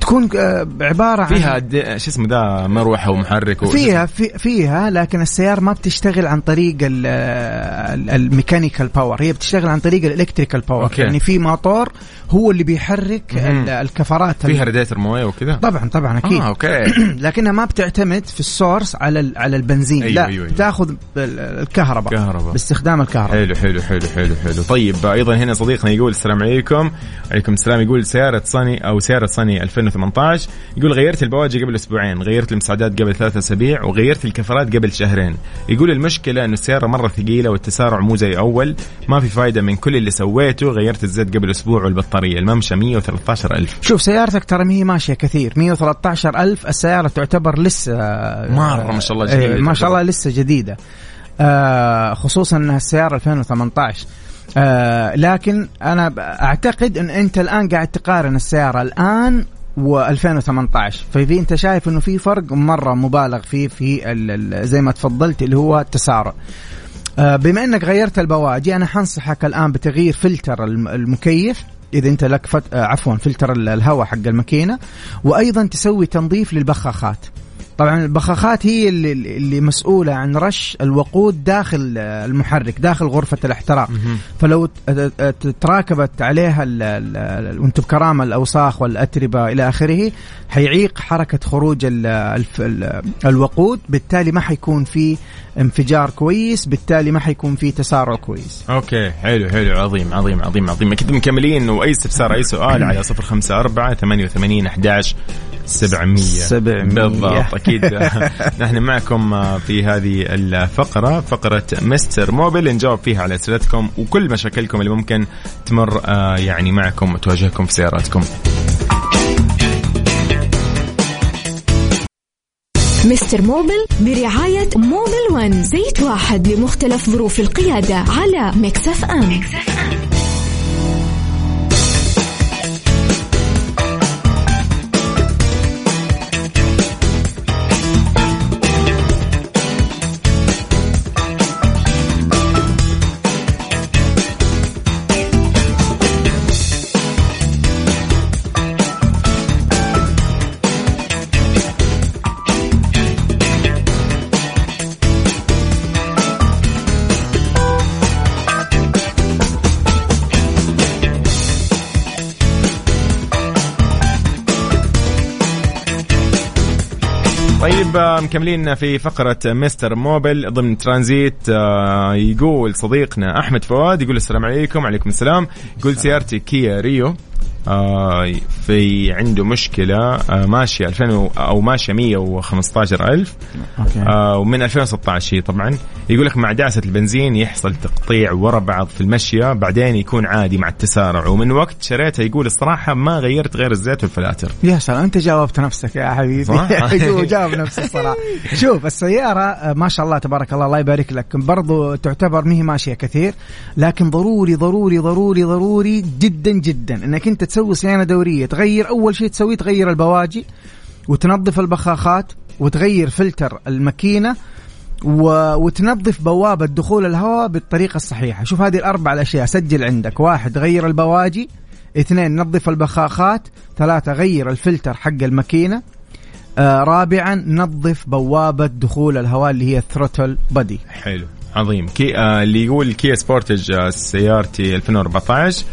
تكون آه، عبارة عن فيها شو اسمه ده مروحه ومحرك. فيها في فيها لكن السيارة ما بتشتغل عن طريق ال- ال- ال mechanical power هي بتشتغل عن طريق ال electrical power okay. يعني في موتور هو اللي بيحرك الكفرات فيها راديتر مويه وكذا طبعا طبعا أكيد آه okay لكنها ما بتعتمد في ال source على على البنزين. أيوة، لا أيوة، أيوة. بتاخذ ال- الكهرباء. كهرباء. باستخدام الكهرباء. حلو حلو حلو حلو حلو. طيب أيضا هنا صديقنا يقول السلام عليكم. عليكم السلام. يقول سيارة صني أو سيارة صني 2018 يقول غيرت البواجي قبل أسبوعين غيرت المساعدات قبل ثلاثة أسابيع وغيرت الكفرات قبل شهرين. يقول المشكلة إنه السيارة مرة ثقيلة والتسارع مو زي أول. ما في فايدة من كل اللي سويته. غيرت الزيت قبل أسبوع والبطارية. الممشى 113000 شوف سيارتك ترى ما هي ماشية كثير. 113 ألف السيارة تعتبر لسه مرة ما شاء الله جديدة إيه، ما شاء الله. لسه جديدة. آه خصوصا إنها السيارة 2018 آه لكن أنا أعتقد إن أنت الآن قاعد تقارن السيارة الآن و2018 ففي أنت شايف إنه في فرق مرة مبالغ فيه في زي ما تفضلت اللي هو التسارع. آه، بما إنك غيرت البواجي أنا حنصحك الآن بتغيير فلتر الم- المكيف. إذا أنت لك فت... آه، عفوا فلتر ال- الهواء حق الماكينة. وأيضا تسوي تنظيف للبخاخات. طبعا البخاخات هي اللي, اللي مسؤولة عن رش الوقود داخل المحرك داخل غرفة الاحتراق. فلو تراكبت عليها ال- ال- ال- وأنتم بكرامة الأوساخ والأتربة إلى آخره حيعيق حركة خروج ال الف ال الوقود بالتالي ما حيكون في انفجار كويس بالتالي ما حيكون في تسارع كويس. okay حلو حلو عظيم عظيم عظيم عظيم. أكيد مكملين وأي استفسار أي سؤال على 054 88 11 700 700. بالضبط. أكيد. نحن معكم في هذه الفقرة فقرة مستر موبل. نجاوب فيها على أسئلتكم وكل مشاكلكم اللي ممكن تمر آه، يعني معكم وتواجهكم في سياراتكم. مستر موبل برعاية موبل ون زيت واحد لمختلف ظروف القيادة على ميكس اف ام. طيب آه، مكملين في فقرة مستر موبل ضمن ترانزيت آه، يقول صديقنا أحمد فؤاد يقول السلام عليكم وعليكم السلام. يقول سيارتي كيا ريو. في عنده مشكلة آه، ماشية 2000 و- أو ماشية 115 ألف. okay. آه ومن 2016 هي طبعا. يقول لك مع دعسة البنزين يحصل تقطيع ورا بعض في المشية بعدين يكون عادي مع التسارع. ومن وقت شريتها يقول الصراحة ما غيرت غير الزيت والفلاتر. يا سلام أنت جاوبت نفسك يا حبيبي. صح؟ أيوه جاوب نفسه الصراحه شوف السيارة آه، ما شاء الله تبارك الله الله يبارك لك. برضو تعتبر ما هي ماشية كثير لكن ضروري ضروري ضروري ضروري جدا جدا. إنك أنت تسوي صيانة دورية تغير أول شيء تسويه تغير البواجي وتنظف البخاخات وتغير فلتر الماكينة و... وتنظف بوابة دخول الهواء بالطريقة الصحيحة. شوف هذه الأربع الأشياء سجل عندك. واحد غير البواجي. اثنين نظف البخاخات. ثلاثة غير الفلتر حق الماكينة. آه رابعا نظف بوابة دخول الهواء اللي هي الثروتل بدي حلو عظيم. كي آه اللي يقول كيا سبورتج آه سيارتي 2014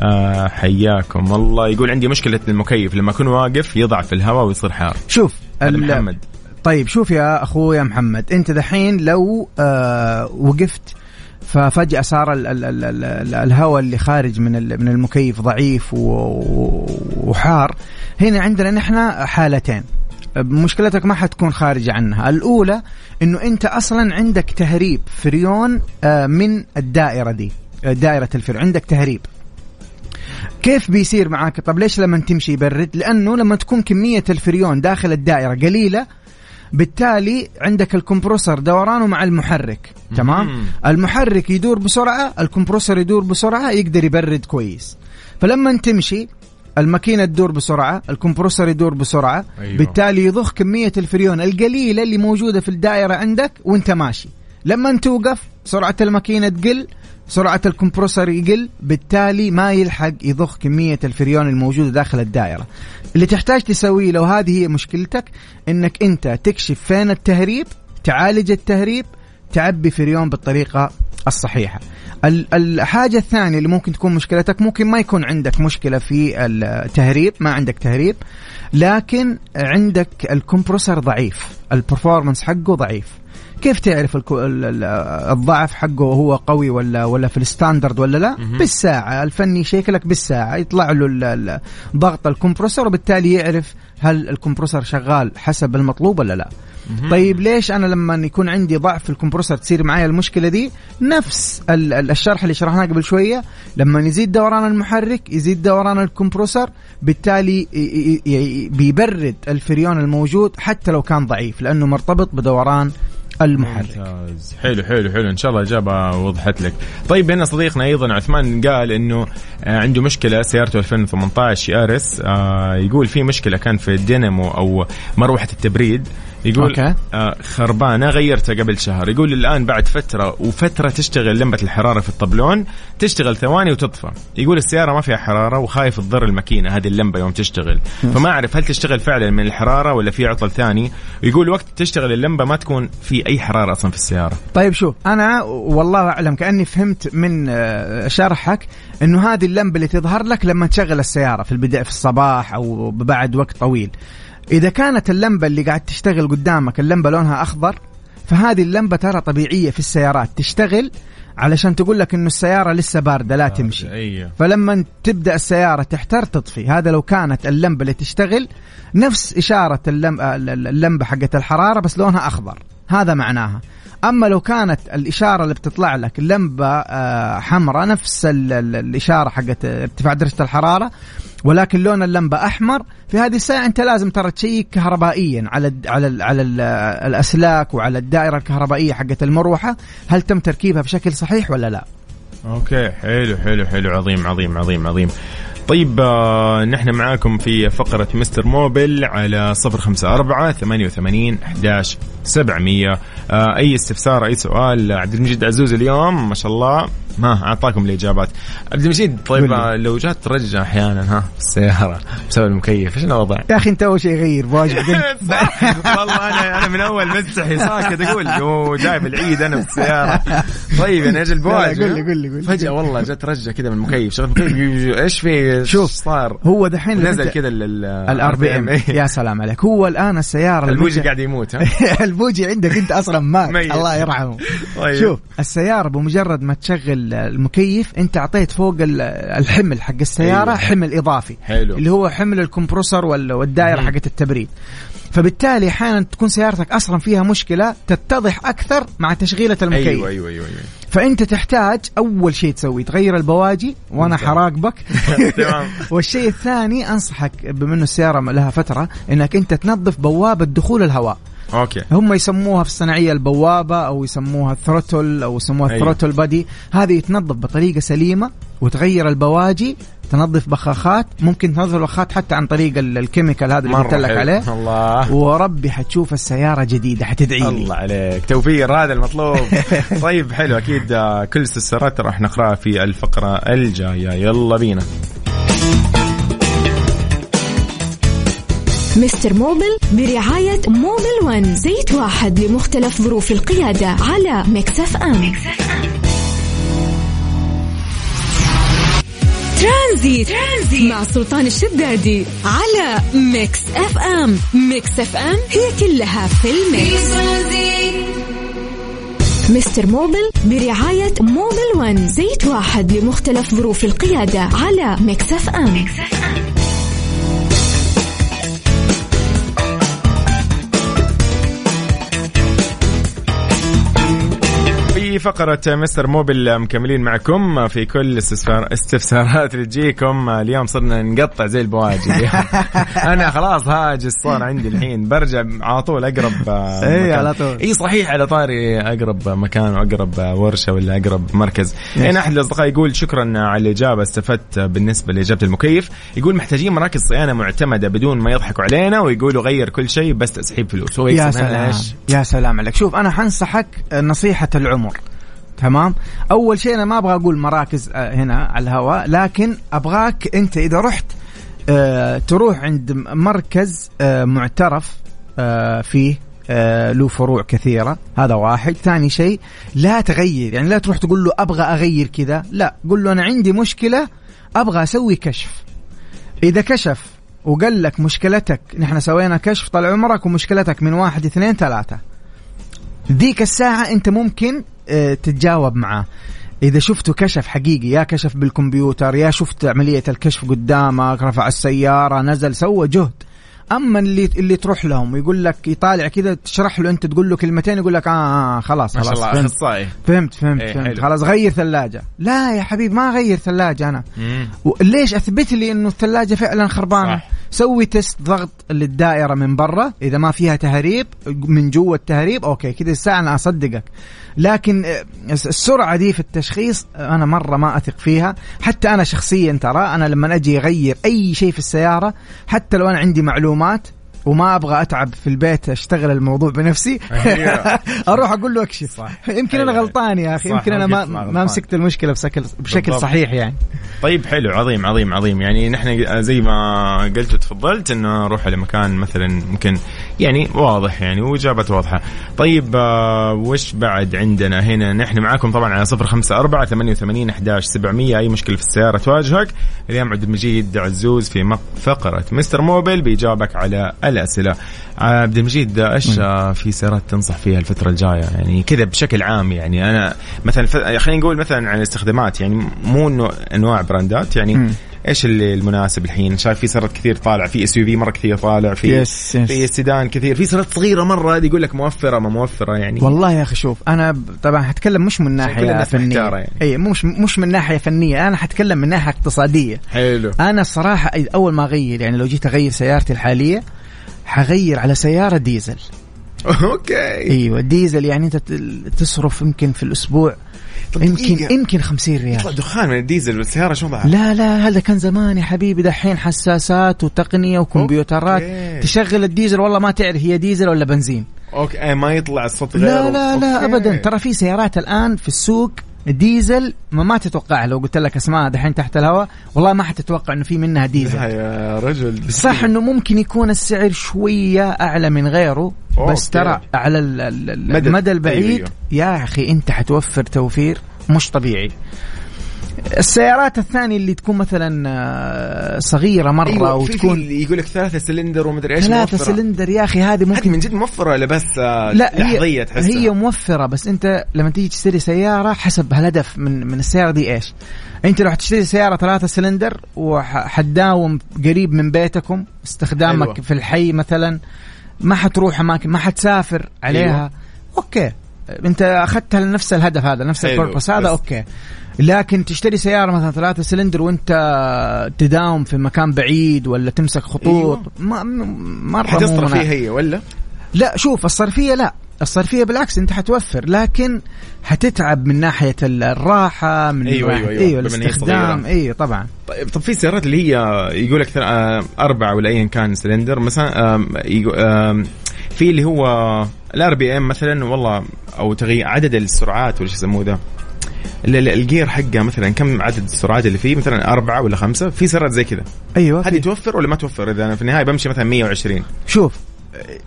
آه حياكم الله. يقول عندي مشكلة المكيف لما أكون واقف يضعف الهواء ويصير حار. شوف محمد. طيب شوف يا أخويا محمد أنت دحين لو آه وقفت ففجأة صار ال- ال- ال- ال- ال- الهواء اللي خارج من من المكيف ضعيف وحار. هنا عندنا نحن حالتين. مشكلتك ما حتكون خارجة عنها. الأولى أنه أنت أصلا عندك تهريب فريون آه، من الدائرة دي آه، دائرة الفريون. عندك تهريب. كيف بيصير معاك طب ليش لما تمشي يبرد لأنه لما تكون كمية الفريون داخل الدائرة قليلة بالتالي عندك الكمبروسر دورانه مع المحرك تمام مم. المحرك يدور بسرعة الكمبروسر يدور بسرعة يقدر يبرد كويس فلما تمشي الماكينة تدور بسرعة الكمبروسر يدور بسرعة. أيوه. بالتالي يضخ كمية الفريون القليلة اللي موجودة في الدائرة عندك وانت ماشي لما توقف سرعة الماكينة تقل سرعة الكمبروسر يقل بالتالي ما يلحق يضخ كمية الفريون الموجودة داخل الدائرة. اللي تحتاج تسويه لو هذه هي مشكلتك إنك أنت تكشف فين التهريب تعالج التهريب تعبي فريون بالطريقة الصحيحة. ال- الحاجة الثانية اللي ممكن تكون مشكلتك ممكن ما يكون عندك مشكلة في التهريب ما عندك تهريب لكن عندك ال compressor ضعيف ال performance حقه ضعيف. كيف تعرف الضعف حقه هو قوي ولا ولا في ال standard ولا لا؟ بالساعة الفني يشيكلك بالساعة يطلع له ضغط الكمبروسر وبالتالي يعرف هل الكمبروسر شغال حسب المطلوب ولا لا. طيب ليش أنا لما يكون عندي ضعف في الكمبروسر تصير معي المشكلة دي؟ نفس ال- ال- الشرح اللي شرحناه قبل شوية لما يزيد دوران المحرك يزيد دوران الكمبروسر بالتالي بيبرد الفريون الموجود حتى لو كان ضعيف لأنه مرتبط بدوران المحرك. ممتاز. حلو حلو حلو. إن شاء الله الاجابه وضحت لك. طيب هنا صديقنا أيضا. عثمان قال إنه آه، عنده مشكلة سيارته 2018 يارس آه يقول في مشكلة كان في الدينامو أو مروحة التبريد. يقول أوكي. آه خربانة غيرتها قبل شهر. يقول الآن بعد فترة وفترة تشتغل لمبة الحرارة في الطبلون تشتغل ثواني وتطفى. يقول السيارة ما فيها حرارة وخايف تضر الماكينة هذه اللمبة يوم تشتغل. فما أعرف هل تشتغل فعلا من الحرارة ولا في عطل ثاني؟ يقول وقت تشتغل اللمبة ما تكون في أي حرارة أصلا في السيارة. طيب شوف أنا والله أعلم كأني فهمت من آه، شرحك إنه هذه اللمبة اللي تظهر لك لما تشغل السيارة في البداية في الصباح أو بعد وقت طويل. إذا كانت اللمبة اللي قاعد تشتغل قدامك اللمبة لونها أخضر فهذه اللمبة ترى طبيعية في السيارات. تشتغل علشان تقول لك إنه السيارة لسه باردة لا تمشي. أيوه. فلما تبدأ السيارة تحتر تطفي. هذا لو كانت اللمبة اللي تشتغل نفس إشارة اللم- اللمبة حقت الحرارة بس لونها أخضر. هذا معناها. أما لو كانت الإشارة اللي بتطلع لك لمبة آه، حمراء نفس ال- ال- الإشارة حقت ارتفاع درجة الحرارة ولكن لون اللمبة أحمر. في هذه الساعة أنت لازم ترى check كهربائيا على ال على ال على ال الأسلاك وعلى الدائرة الكهربائية حقت المروحة. هل تم تركيبها بشكل صحيح ولا لا؟ okay حلو حلو حلو. عظيم عظيم عظيم عظيم. طيب آه نحن معاكم في فقرة مستر موبل على صفر خمسة أربعة ثمانية وثمانين أحداش سبعمية. آه أي استفسار أي سؤال عبد المجيد عزوز اليوم؟ ما شاء الله. ما أعطاكم الإجابات. عبد المجيد طيب. آه لو جات رجة أحيانا ها في السيارة بسبب المكيف إيش الوضع؟ يا أخي أنت أول شيء غير بواجي والله أنا أنا من أول مستحي ساكت أقول يو جايب العيد أنا في السياره طيب أنا أجل بواجي قول لي- قول لي- قول. فجأة والله جت رجة كذا من المكيف شغلت المكيف إيش في شوف، صار؟ هو دحين نزل كذا ال RPM يا سلام عليك. هو الآن السيارة البوجي قاعد يموت ها؟ البوجي عندك أنت أصلا مات. الله يرحمه. طيب. شوف السيارة بمجرد ما تشغل المكيف انت اعطيت فوق ال- الحمل حق السيارة أيوه. حمل إضافي حلو. اللي هو حمل الكمبروسر وال- والدائره. حقت التبريد فبالتالي أحيانا تكون سيارتك أصلا فيها مشكلة تتضح أكثر مع تشغيلة المكيف أيوه أيوه أيوه, أيوة. فأنت تحتاج أول شيء تسوي تغير البواجي وأنا. حراقبك تمام. والشيء الثاني أنصحك بما انه السيارة لها فترة إنك أنت تنظف بوابة دخول الهواء okay. هم يسموها في الصناعية البوابة أو يسموها ال throttle أو يسموها أيوة. ال throttle body هذه تنظف بطريقة سليمة وتغير البواجي تنظف بخاخات. ممكن تنظف البخاخات حتى عن طريق ال- ال chemical هذا اللي قلت لك. عليه. الله. وربي حتشوف السيارة جديدة حتدعي لي. الله عليك. توفير هذا المطلوب. طيب حلو. أكيد آه، كل استفسارات راح نقرأها في الفقرة الجاية. يلا بينا. مستر موبل برعاية موبل ون زيت واحد لمختلف ظروف القيادة على ميكس اف ام. ترانزيت, ترانزيت. مع سلطان الشدادي على ميكس اف ام. ميكس اف ام هي كلها في الميكس. مستر موبل برعاية موبل ون زيت واحد لمختلف ظروف القيادة على ميكس اف ام. فقرة مستر موبل مكملين معكم في كل استفسار استفسارات اللي تجيكم اليوم صرنا نقطع زي البواجي. أنا خلاص هاجس صار عندي الحين. برجع على طول أقرب إيه، مكان. على طول. اي صحيح على طاري أقرب مكان وأقرب ورشة ولا أقرب مركز. يس. هنا أحد الأصدقاء يقول شكرا على الإجابة استفدت بالنسبة لإجابة المكيف. يقول محتاجين مراكز صيانة معتمدة بدون ما يضحكوا علينا ويقولوا غير كل شيء بس تسحيب فلوس. هو يا سلام؟ يا سلام عليك. شوف أنا حنصحك نصيحة العمر. تمام؟ أول شيء أنا ما أبغى أقول مراكز آه، هنا على الهواء لكن أبغاك أنت إذا رحت آه، تروح عند مركز آه، معترف فيه له فروع كثيرة هذا واحد. ثاني شيء لا تغير يعني لا تروح تقول له أبغى أغير كذا لا قل له أنا عندي مشكلة أبغى أسوي كشف. إذا كشف وقال لك مشكلتك نحن سوينا كشف طال عمرك ومشكلتك من واحد اثنين ثلاثة. ذيك الساعة أنت ممكن آه، تتجاوب معاه. إذا شفته كشف حقيقي يا كشف بالكمبيوتر يا شفت عملية الكشف قدامك رفع السيارة نزل سوى جهد. أما اللي اللي تروح لهم ويقول لك يطالع كذا تشرح له أنت تقول له كلمتين يقول لك آه, آه خلاص ما شاء خلاص الله فهمت. أخصائي. فهمت فهمت, إيه، فهمت. حلو. خلاص غير ثلاجة. لا يا حبيبي ما أغير ثلاجة أنا. ليش أثبت لي إنه الثلاجة فعلا خربانة؟ صح. سوي test ضغط للدائرة من برا. إذا ما فيها تهريب من جوا التهريب okay كذا الساعة أنا أصدقك. لكن آه، السرعة دي في التشخيص أنا مرة ما أثق فيها. حتى أنا شخصيا ترى أنا لما أجي أغير أي شيء في السيارة حتى لو أنا عندي معلومات وما أبغى أتعب في البيت أشتغل الموضوع بنفسي أيوة. أروح أقول له أكشف. يمكن أنا أيوة. غلطان يا أخي يمكن أنا ما ما. مسكت المشكلة بشكل بشكل. صحيح يعني طيب حلو عظيم عظيم عظيم يعني نحن زي ما قلت وتفضلت انه نروح لمكان مثلا ممكن يعني واضح يعني واجابته واضحة. طيب آه وش بعد عندنا هنا نحن معاكم طبعا على 054 88 11 700 أي مشكلة في السيارة تواجهك اليوم عبد المجيد عزوز في فقرة مستر موبل بيجاوبك على الاسئله. عبد المجيد إيش في سيارات تنصح فيها الفترة الجاية يعني كذا بشكل عام يعني أنا مثلا ف- خلينا نقول مثلا عن الاستخدامات يعني مو إنه أنواع براندات يعني مم. إيش اللي المناسب الحين شايف في سيارات كثير طالع في SUV مرة كثير طالع في yes، yes. في سيدان كثير في سيارات صغيرة مرة هذه يقول لك موفرة ما موفرة يعني والله يا أخي شوف أنا طبعا حتكلم مش من ناحية فنية يعني. اي مش مش من ناحية فنية أنا حتكلم من ناحية اقتصادية حلو أنا الصراحه أول ما أغير يعني لو جيت أغير سيارتي الحالية حغير على سيارة ديزل okay أيوه ديزل يعني أنت تصرف يمكن في الأسبوع يمكن. يمكن 50 يطلع ريال دخان من الديزل والسيارة شو وضعها؟ لا لا هذا كان زمان يا حبيبي دحين حساسات وتقنية وكمبيوترات أوكي. تشغل الديزل والله ما تعرف هي ديزل ولا بنزين okay ما يطلع الصوت غير لا لا لا okay. ابدا ترى في سيارات الآن في السوق ديزل ما, ما تتوقع لو قلت لك أسماء دحين تحت الهواء والله ما حتتوقع إنه في منها ديزل. يا رجل صح إنه ممكن يكون السعر شوية أعلى من غيره. بس ترى على ال- ال- ال- مدى- المدى البعيد. أيوة، يا أخي أنت حتوفر توفير مش طبيعي. السيارات الثانية اللي تكون مثلا آه، صغيرة مرة في وتكون في يقول لك ثلاثة سلندر ومدري إيش ثلاثة موفرة. سلندر يا أخي هذه هذه ممكن من جد موفرة ولا بس آه، لا لحظية هي تحسها هي موفرة بس أنت لما تيجي تشتري سيارة حسب الهدف من من السيارة دي إيش أنت لو حتشتري سيارة ثلاثة سلندر وحتداوم قريب من بيتكم استخدامك أيوة. في الحي مثلا ما حتروح أماكن ما حتسافر عليها أيوة. أيوة. okay أنت أخذتها لنفس الهدف هذا نفس حلو، ال purpose هذا okay لكن تشتري سيارة مثلا ثلاثة سلندر وأنت تداوم في مكان بعيد ولا تمسك خطوط أيوة. ما مرة حتصرف. فيها هي ولا؟ لا شوف الصرفية لا الصرفية بالعكس أنت حتوفر لكن حتتعب من ناحية ال- الراحة من أيوه بما إن هي الاستخدام. أيوه طبعا طيب طب في سيارات اللي هي يقول لك آه، أربعة ولا أيا كان سلندر مثلا في اللي هو ال RPM مثلا والله أو تغيير عدد السرعات ولا شو يسموه ذا ال gear حقه مثلا كم عدد السرعات اللي فيه؟ مثلا أربعة ولا خمسة؟ في سيارات زي كذا. أيوه هذه توفر ولا ما توفر؟ إذا أنا في النهاية بمشي مثلا 120 شوف.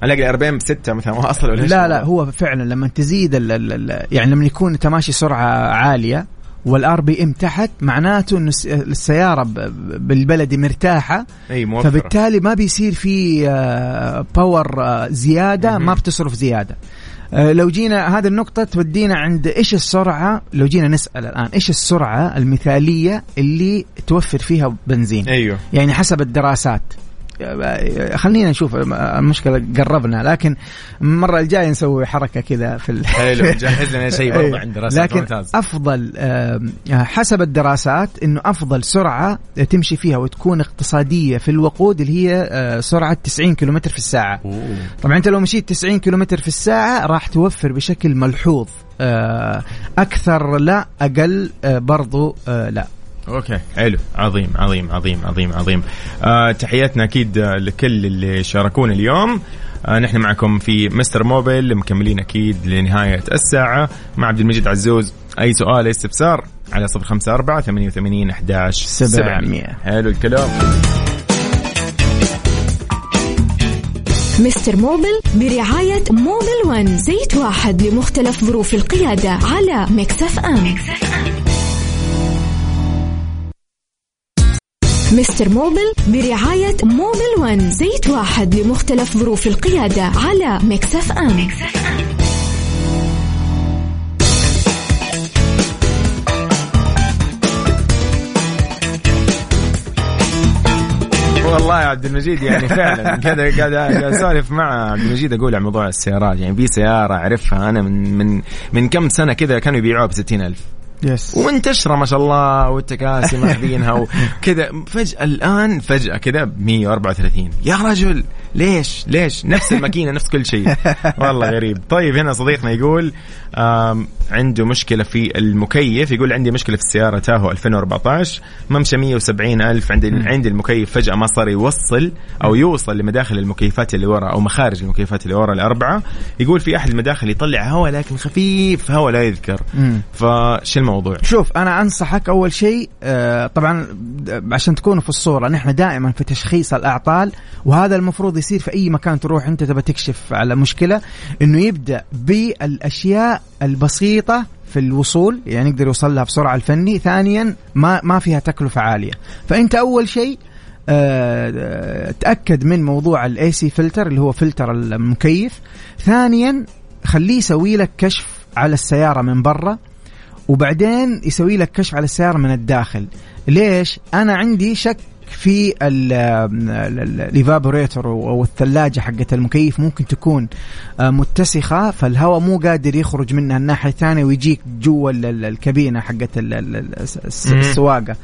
ألاقي ال RPM بستة مثلا واصل ولا لا لا؟ هو فعلا لما تزيد ال ال ال يعني لما يكون انت ماشي سرعة عالية وال RPM تحت معناته إنه الس- السيارة ب- ب- بالبلدي مرتاحة. أي موفرة. فبالتالي ما بيصير في آه، power آه، زيادة ما بتصرف زيادة. آه، لو جينا هذه النقطة تودينا عند إيش السرعة لو جينا نسأل الآن إيش السرعة المثالية اللي توفر فيها بنزين؟ أيوه. يعني حسب الدراسات. خلينا نشوف المشكلة قربنا لكن المرة الجاية نسوي حركة كذا في ال... حلو جهز لنا شيء برضه عند دراسات لكن ممتاز أفضل آم، حسب الدراسات إنه أفضل سرعة تمشي فيها وتكون اقتصادية في الوقود اللي هي آه، سرعة 90 كم في الساعة. أوه. طبعا أنت لو مشيت 90 كم في الساعة راح توفر بشكل ملحوظ آه، أكثر لا أقل آه، برضو آه، لا. أوكي. حلو. عظيم عظيم عظيم عظيم عظيم. آه تحياتنا أكيد آه، لكل اللي شاركونا اليوم. آه نحن معكم في مستر موبيل مكملين أكيد لنهاية الساعة. مع عبد المجيد عزوز أي سؤال أي استفسار على صفر خمسة أربعة ثمانية وثمانين أحداش سبعمية. حلو الكلام. mister Mobil برعاية Mobil One زيت واحد لمختلف ظروف القيادة على Mix FM. mister Mobil برعاية Mobil One زيت واحد لمختلف ظروف القيادة على Mix FM. والله يا عبد المجيد يعني فعلا. قاعد قاعد أسولف مع عبد المجيد أقول على موضوع السيارات. يعني في سيارة أعرفها. أنا من من من كم سنة كذا كانوا يبيعوها ب ألف. يس ومنتشره ما شاء الله والتكاسي ماخذينها وكذا. فجأة الآن فجأة كذا ب 134 يا رجل! ليش؟ ليش؟ نفس الماكينة نفس كل شيء. والله غريب. طيب هنا صديقنا يقول عنده مشكلة في المكيف. يقول عندي مشكلة في السيارة تاهو 2014 ممشى 170 ألف. عندي عندي المكيف فجأة ما صار يوصل أو يوصل لمداخل المكيفات اللي ورا أو مخارج المكيفات اللي ورا الأربعة. يقول في أحد المداخل يطلع هواء لكن خفيف هواء لا يذكر. فش الموضوع؟ شوف أنا أنصحك أول شيء آه، طبعا عشان تكونوا في الصورة نحن دائما في تشخيص الأعطال وهذا المفروض يصير في أي مكان تروح أنت تبى تكشف على مشكلة إنه يبدأ بالأشياء البسيطة في الوصول يعني يقدر يوصل لها بسرعة الفني ثانيا ما ما فيها تكلفة عالية. فأنت أول شيء آه، تأكد من موضوع ال AC filter اللي هو فلتر المكيف. ثانيا خليه يسوي لك كشف على السيارة من برا وبعدين يسوي لك كشف على السيارة من الداخل. ليش؟ أنا عندي شك في ال evaporator أو الثلاجه حقت المكيف ممكن تكون آه، متسخة فالهواء مو قادر يخرج منها الناحية الثانية ويجيك جوا ال- ال- الكابينة حقت. السواقة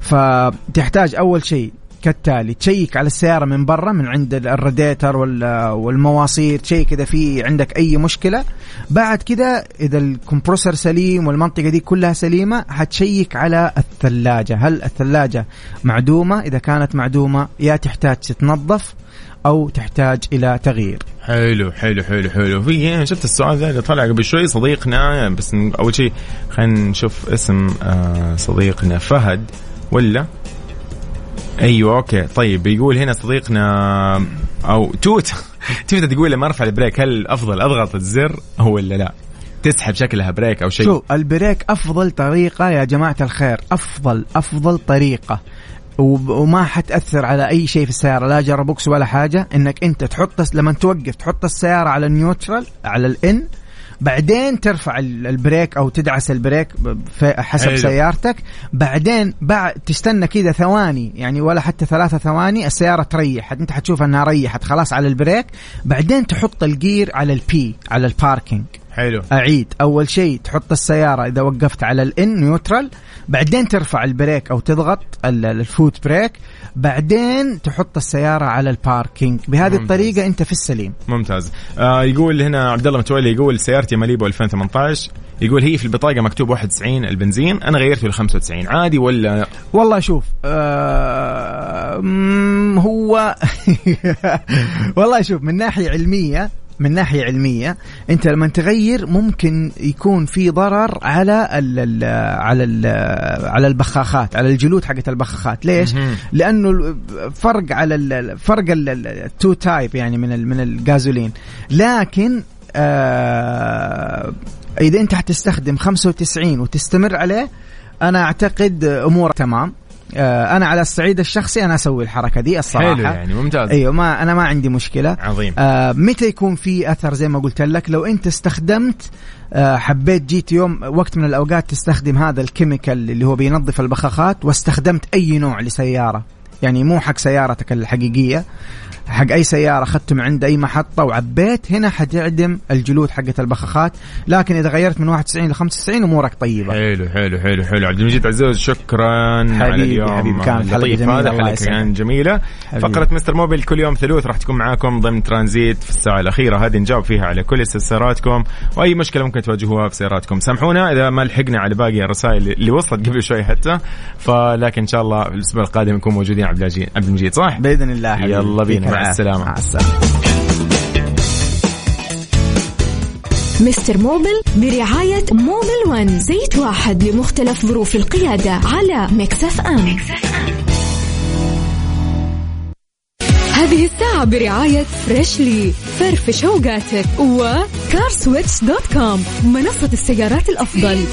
فتحتاج أول شيء كالتالي. تشيك على السيارة من برا من عند الراديتر وال- والمواصير تشيك إذا في عندك أي مشكلة. بعد كذا إذا ال compressor سليم والمنطقة دي كلها سليمة حتشيك على الثلاجة. هل الثلاجة معدومة؟ إذا كانت معدومة يا تحتاج تتنظف أو تحتاج إلى تغيير. حلو حلو حلو حلو. في شفت السؤال ذا اللي طلع قبل شوي صديقنا بس أول شيء خلينا نشوف اسم آه صديقنا فهد ولا؟ أيوه okay. طيب بيقول هنا صديقنا أو توت توت تقول لما ارفع ال brake هل أفضل أضغط الزر؟ ولا لا؟ تسحب شكلها brake أو شيء. شو ال brake أفضل طريقة يا جماعة الخير. أفضل أفضل طريقة. وما حتأثر على أي شيء في السيارة لا gearbox ولا حاجة. إنك أنت تحط لما توقف تحط السيارة على ال neutral على ال N بعدين ترفع ال- ال brake أو تدعس ال brake حسب حلو. سيارتك. بعدين بعد تستنى كذا ثواني يعني ولا حتى ثلاثة ثواني السيارة تريح أنت حتشوف أنها ريحت خلاص على ال brake. بعدين تحط ال gear على ال P على ال parking. حلو. أعيد. أول شيء تحط السيارة إذا وقفت على ال N neutral بعدين ترفع ال brake أو تضغط ال- ال foot brake بعدين تحط السيارة على ال parking. بهذه ممتاز. الطريقة أنت في السليم. ممتاز. آه يقول هنا عبد الله متولي يقول سيارتي ماليبو 2018 يقول هي في البطاقة مكتوب 91 البنزين أنا غيرته ل 95 عادي ولا؟ والله شوف آه هو والله شوف من ناحية علمية من ناحية علمية أنت لما تغير ممكن يكون في ضرر على ال ال على ال على البخاخات على الجلود حقت البخاخات. ليش. لأنه فرق على ال- فرق ال two type يعني من من الجازولين لكن آه إذا أنت حتستخدم 95 وتستمر عليه أنا أعتقد أمورك تمام. أنا على الصعيد الشخصي أنا أسوي الحركة دي الصراحة. حلو يعني ممتاز. أيوه ما أنا ما عندي مشكلة. عظيم. آه متى يكون في أثر زي ما قلت لك؟ لو أنت استخدمت آه حبيت جيت يوم وقت من الأوقات تستخدم هذا ال chemical اللي هو بينظف البخاخات واستخدمت أي نوع لسيارة. يعني مو حق سيارتك الحقيقية. حق أي سيارة اخذته من عند أي محطة وعبيت هنا حتعدم الجلود حقت البخاخات. لكن إذا غيرت من 91 ل 95 أمورك طيبة. حلو حلو حلو حلو. عبد المجيد عزوز شكرا على حبيبي، اليوم. حبيبي، كانت جميلة، هذا الله حلقة. كان جميلة. حبيبي. فقرة مستر موبيل كل يوم ثلوث راح تكون معاكم ضمن ترانزيت في الساعة الأخيرة. هذه نجاوب فيها على كل استفساراتكم. وأي مشكلة ممكن تواجهوها في سياراتكم. سامحونا إذا ما لحقنا على باقي الرسائل اللي وصلت قبل شوي حتى. فلكن إن شاء الله الأسبوع القادم نكون موجودين. عبد المجيد صح؟ بإذن الله حبيبي. يلا بينا، مع. السلامة. مع السلامة. مستر موبل برعاية موبل ون زيت واحد لمختلف ظروف القيادة على Mix FM. هذه الساعة برعاية فريشلي. فرفش اوقاتك و CarSwitch dot com. منصة السيارات الأفضل.